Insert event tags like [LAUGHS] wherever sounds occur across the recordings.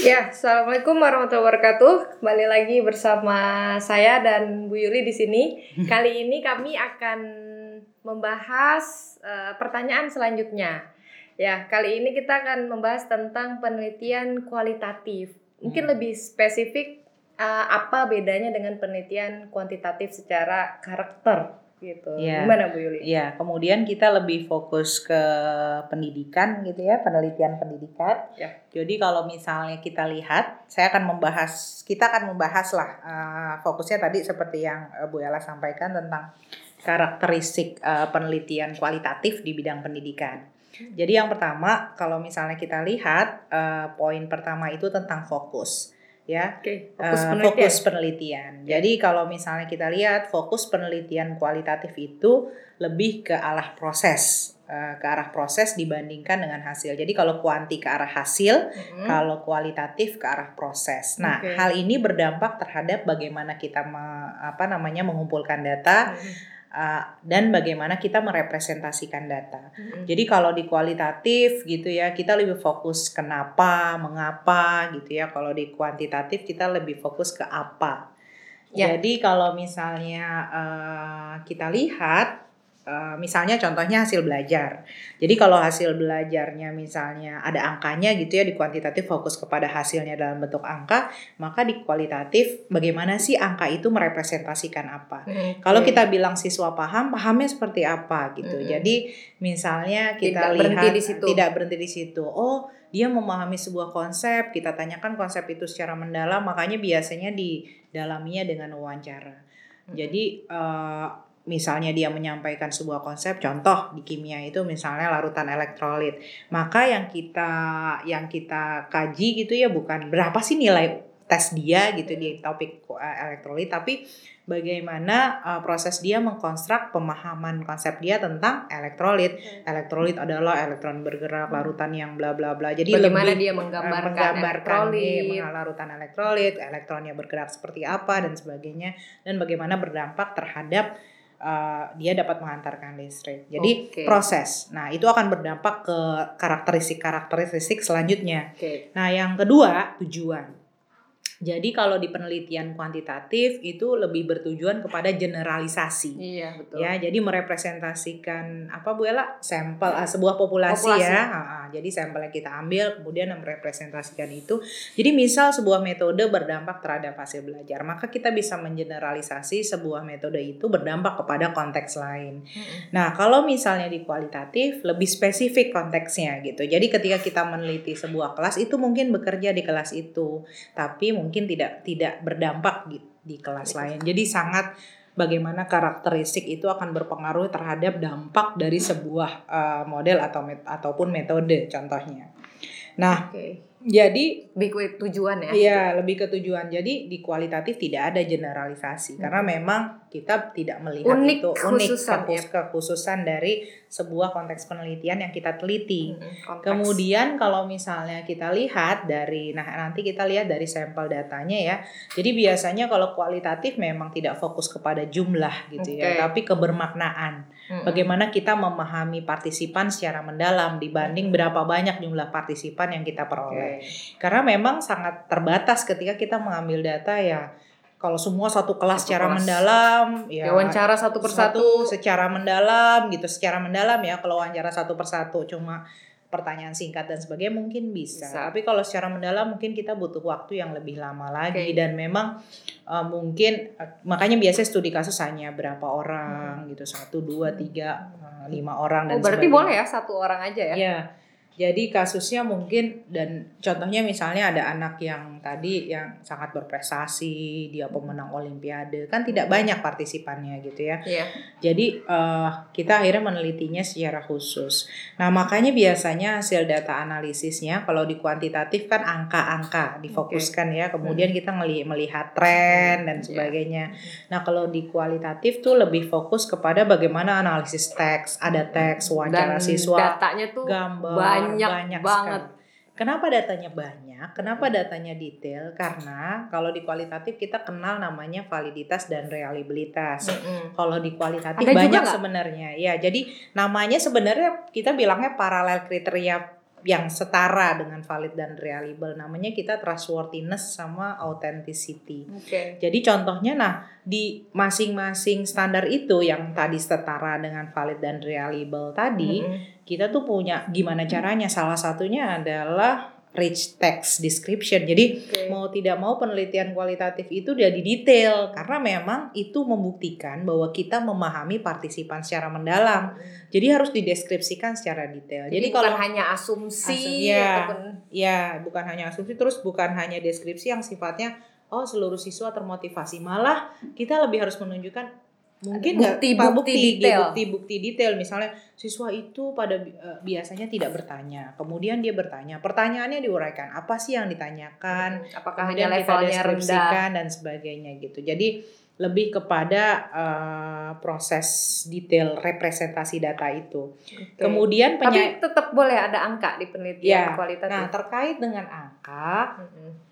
Ya, assalamualaikum warahmatullahi wabarakatuh. Kembali lagi bersama saya dan Bu Yuli di sini. [LAUGHS] Kali ini kami akan membahas uh, pertanyaan selanjutnya. Ya, kali ini kita akan membahas tentang penelitian kualitatif. Mungkin hmm. lebih spesifik uh, apa bedanya dengan penelitian kuantitatif secara karakter gitu. Ya. Gimana Bu Yuli? Ya, kemudian kita lebih fokus ke pendidikan gitu ya, penelitian pendidikan. Ya. Jadi kalau misalnya kita lihat, saya akan membahas, kita akan membahas lah uh, fokusnya tadi seperti yang uh, Bu Ella sampaikan tentang karakteristik uh, penelitian kualitatif di bidang pendidikan. Jadi yang pertama, kalau misalnya kita lihat, uh, poin pertama itu tentang fokus ya okay. fokus, uh, penelitian. fokus penelitian. Jadi kalau misalnya kita lihat fokus penelitian kualitatif itu lebih ke arah proses, uh, ke arah proses dibandingkan dengan hasil. Jadi kalau kuanti ke arah hasil, mm-hmm. kalau kualitatif ke arah proses. Nah, okay. hal ini berdampak terhadap bagaimana kita me, apa namanya mengumpulkan data. Mm-hmm uh, dan bagaimana kita merepresentasikan data. Mm-hmm. Jadi kalau di kualitatif gitu ya, kita lebih fokus kenapa, mengapa gitu ya. Kalau di kuantitatif kita lebih fokus ke apa. Yeah. Jadi kalau misalnya uh, kita lihat Eh, misalnya contohnya hasil belajar. Jadi kalau hasil belajarnya misalnya ada angkanya gitu ya di kuantitatif fokus kepada hasilnya dalam bentuk angka, maka di kualitatif bagaimana sih angka itu merepresentasikan apa. Okay. Kalau kita bilang siswa paham, pahamnya seperti apa gitu. -hmm. Jadi misalnya kita tidak lihat berhenti di situ. tidak berhenti di situ. Oh, dia memahami sebuah konsep, kita tanyakan konsep itu secara mendalam, makanya biasanya didalaminya dengan wawancara. Jadi uh, misalnya dia menyampaikan sebuah konsep contoh di kimia itu misalnya larutan elektrolit. Maka yang kita yang kita kaji gitu ya bukan berapa sih nilai tes dia gitu di topik uh, elektrolit tapi bagaimana uh, proses dia mengkonstruk pemahaman konsep dia tentang elektrolit. Elektrolit adalah elektron bergerak larutan yang bla bla bla. Jadi bagaimana lebih, dia menggambarkan, uh, menggambarkan elektrolit, larutan elektrolit, elektronnya bergerak seperti apa dan sebagainya. Dan bagaimana berdampak terhadap uh, dia dapat mengantarkan listrik. Jadi okay. proses. Nah, itu akan berdampak ke karakteristik-karakteristik selanjutnya. Okay. Nah, yang kedua, tujuan. Jadi kalau di penelitian kuantitatif itu lebih bertujuan kepada generalisasi. Iya, betul. Ya, jadi merepresentasikan apa Bu Ella? Sampel uh, sebuah populasi, populasi. ya. Uh, jadi sampel yang kita ambil kemudian merepresentasikan itu. Jadi misal sebuah metode berdampak terhadap hasil belajar, maka kita bisa mengeneralisasi sebuah metode itu berdampak kepada konteks lain. Hmm. Nah, kalau misalnya di kualitatif lebih spesifik konteksnya gitu. Jadi ketika kita meneliti sebuah kelas itu mungkin bekerja di kelas itu, tapi mungkin mungkin tidak tidak berdampak di, di kelas lain. Jadi sangat bagaimana karakteristik itu akan berpengaruh terhadap dampak dari sebuah uh, model atau met ataupun metode contohnya. Nah, okay. Jadi lebih ke tujuan ya? Iya, lebih ke tujuan. Jadi di kualitatif tidak ada generalisasi hmm. karena memang kita tidak melihat unik itu unik kekhususan, ya. kekhususan dari sebuah konteks penelitian yang kita teliti. Hmm, Kemudian kalau misalnya kita lihat dari nah nanti kita lihat dari sampel datanya ya. Jadi biasanya kalau kualitatif memang tidak fokus kepada jumlah gitu okay. ya, tapi kebermaknaan. Hmm. Bagaimana kita memahami partisipan secara mendalam dibanding berapa banyak jumlah partisipan yang kita peroleh. Karena memang sangat terbatas ketika kita mengambil data ya kalau semua satu kelas satu secara kelas. mendalam ya wawancara satu persatu satu secara mendalam gitu secara mendalam ya kalau wawancara satu persatu cuma pertanyaan singkat dan sebagainya mungkin bisa. bisa. Tapi kalau secara mendalam mungkin kita butuh waktu yang lebih lama lagi okay. dan memang uh, mungkin uh, makanya biasanya studi kasus hanya berapa orang hmm. gitu satu dua tiga uh, lima orang dan oh, berarti sebagainya. boleh ya satu orang aja ya? Iya. Jadi kasusnya mungkin dan contohnya misalnya ada anak yang tadi yang sangat berprestasi, dia pemenang olimpiade, kan tidak banyak partisipannya gitu ya. Iya. Jadi uh, kita akhirnya menelitinya secara khusus. Nah, makanya biasanya hasil data analisisnya kalau di kuantitatif kan angka-angka difokuskan okay. ya. Kemudian hmm. kita melihat tren dan iya. sebagainya. Yeah. Nah, kalau di kualitatif tuh lebih fokus kepada bagaimana analisis teks, ada teks, wawancara siswa, datanya tuh gambar banyak, banyak banget. Sekali. Kenapa datanya banyak? Kenapa datanya detail? Karena kalau di kualitatif kita kenal namanya validitas dan reliabilitas. Mm -hmm. Kalau di kualitatif Ada banyak sebenarnya. Ya, jadi namanya sebenarnya kita bilangnya paralel kriteria yang setara dengan valid dan reliable. Namanya kita trustworthiness sama authenticity. Oke. Jadi contohnya nah di masing-masing standar itu yang tadi setara dengan valid dan reliable tadi, Mm-mm. kita tuh punya gimana caranya? Salah satunya adalah rich text description. Jadi Oke. mau tidak mau penelitian kualitatif itu udah di detail karena memang itu membuktikan bahwa kita memahami partisipan secara mendalam. Jadi harus dideskripsikan secara detail. Jadi, Jadi, bukan kalau hanya asumsi Asum- ya. ataupun ya bukan hanya asumsi terus bukan hanya deskripsi yang sifatnya oh seluruh siswa termotivasi malah kita lebih harus menunjukkan mungkin nggak Bukti-bukti Pak, bukti detail. bukti-bukti detail misalnya siswa itu pada eh, biasanya tidak bertanya kemudian dia bertanya pertanyaannya diuraikan apa sih yang ditanyakan apakah kemudian hanya kita levelnya rendah? deskripsikan dan sebagainya gitu jadi lebih kepada eh, proses detail representasi data itu Oke. kemudian Tapi tetap boleh ada angka di penelitian Ya, kualitatif. nah terkait dengan angka.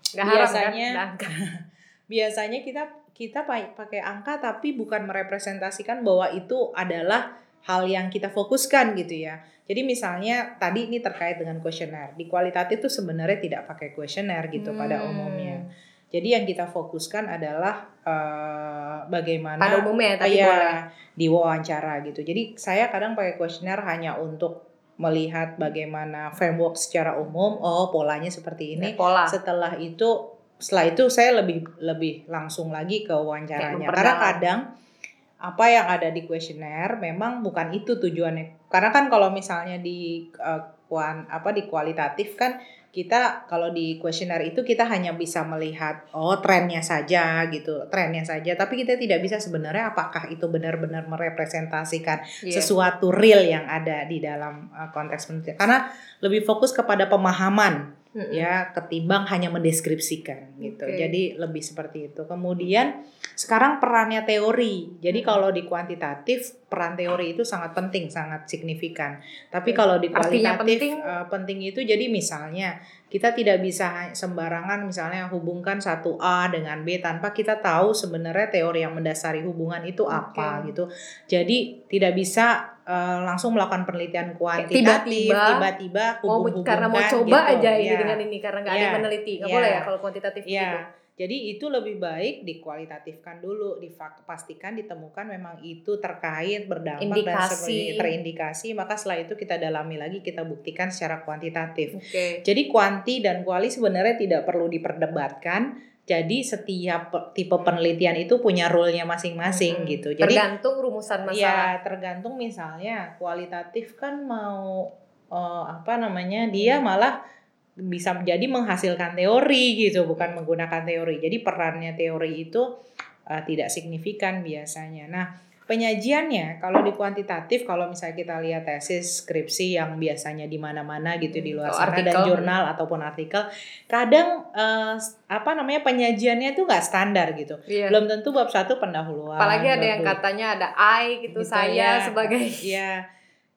Nggak haram kan? biasanya- ada angka. [LAUGHS] biasanya kita kita pa- pakai angka tapi bukan merepresentasikan bahwa itu adalah hal yang kita fokuskan gitu ya. Jadi misalnya tadi ini terkait dengan kuesioner. Di kualitatif itu sebenarnya tidak pakai kuesioner gitu pada Hmm. umumnya. Jadi yang kita fokuskan adalah eh, bagaimana Pada umumnya tapi Iya, boleh. di wawancara gitu. Jadi saya kadang pakai kuesioner hanya untuk melihat bagaimana framework secara umum. Oh polanya seperti ini. Ya, pola. Setelah itu setelah itu saya lebih lebih langsung lagi ke wawancaranya. Karena kadang apa yang ada di kuesioner memang bukan itu tujuannya. Karena kan kalau misalnya di eh, kuan apa di kualitatif kan kita kalau di kuesioner itu kita hanya bisa melihat oh trennya saja gitu trennya saja. Tapi kita tidak bisa sebenarnya apakah itu benar-benar merepresentasikan Iya. sesuatu real yang ada di dalam eh, konteks penelitian karena lebih fokus kepada pemahaman Mm-mm. ya ketimbang hanya mendeskripsikan gitu. Oke. Jadi lebih seperti itu. Kemudian sekarang perannya teori. Jadi Hmm. kalau di kuantitatif peran teori itu sangat penting, sangat signifikan. Tapi kalau di kualitatif penting? eh, penting itu jadi misalnya kita tidak bisa sembarangan misalnya hubungkan satu A dengan B tanpa kita tahu sebenarnya teori yang mendasari hubungan itu apa Oke. gitu. Jadi tidak bisa eh, langsung melakukan penelitian kuantitatif tiba-tiba tiba-tiba mau hubung-hubungkan karena mau coba gitu. aja ini Iya. dengan ini karena nggak ada yang Iya. meneliti nggak Iya. boleh ya kalau kuantitatif Iya, gitu. jadi itu lebih baik dikualitatifkan dulu, dipastikan ditemukan memang itu terkait berdampak dan Indikasi. sebagai terindikasi, maka setelah itu kita dalami lagi, kita buktikan secara kuantitatif. Oke. Jadi kuanti dan kuali sebenarnya tidak perlu diperdebatkan. Jadi setiap pe- tipe penelitian itu punya role-nya masing-masing Mm-mm. gitu. Jadi tergantung rumusan masalah. Ya, tergantung misalnya kualitatif kan mau eh, apa namanya? Dia malah bisa menjadi menghasilkan teori gitu, bukan menggunakan teori. Jadi perannya teori itu eh, tidak signifikan biasanya. Nah, penyajiannya kalau di kuantitatif kalau misalnya kita lihat tesis, skripsi yang biasanya di mana-mana gitu di luar Atau sana dan jurnal ataupun artikel, kadang eh, apa namanya penyajiannya itu nggak standar gitu. Iya. Belum tentu bab satu pendahuluan. Apalagi ada yang katanya ada I gitu, Gitu saya ya. sebagai Iya.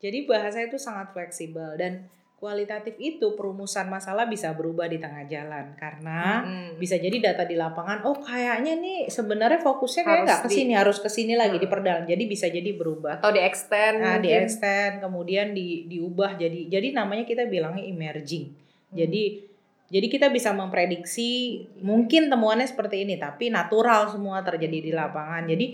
Jadi bahasa itu sangat fleksibel dan kualitatif itu perumusan masalah bisa berubah di tengah jalan karena Mm. bisa jadi data di lapangan oh kayaknya nih sebenarnya fokusnya kayak nggak ke di- sini harus ke sini lagi Hmm. diperdalam jadi bisa jadi berubah. Atau di extend nah di extend kemudian di diubah jadi jadi namanya kita bilangnya emerging. Hmm. jadi jadi kita bisa memprediksi mungkin temuannya seperti ini tapi natural semua terjadi di lapangan. Jadi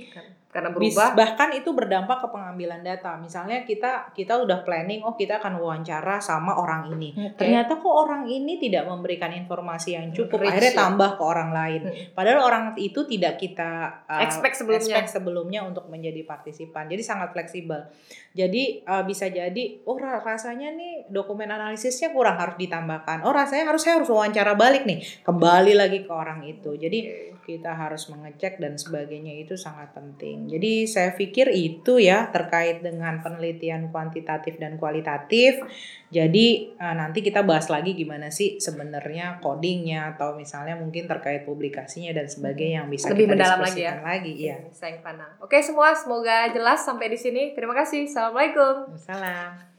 karena berubah bahkan itu berdampak ke pengambilan data. Misalnya kita kita udah planning, oh kita akan wawancara sama orang ini. Oke. Ternyata kok orang ini tidak memberikan informasi yang cukup, Rich akhirnya ya. tambah ke orang lain. Hmm. Padahal orang itu tidak kita uh, Expect sebelumnya. expect sebelumnya untuk menjadi partisipan. Jadi sangat fleksibel. Jadi uh, bisa jadi, oh ra- rasanya nih dokumen analisisnya kurang harus ditambahkan. Oh rasanya harus saya harus wawancara balik nih, kembali lagi ke orang itu. Jadi kita harus mengecek dan sebagainya itu sangat penting. Jadi saya pikir itu ya terkait dengan penelitian kuantitatif dan kualitatif. Jadi eh, nanti kita bahas lagi gimana sih sebenarnya codingnya atau misalnya mungkin terkait publikasinya dan sebagainya yang bisa Lebih kita mendalam lagi ya. lagi. Iya. sayang panah oke semua semoga jelas sampai di sini terima kasih assalamualaikum Salam.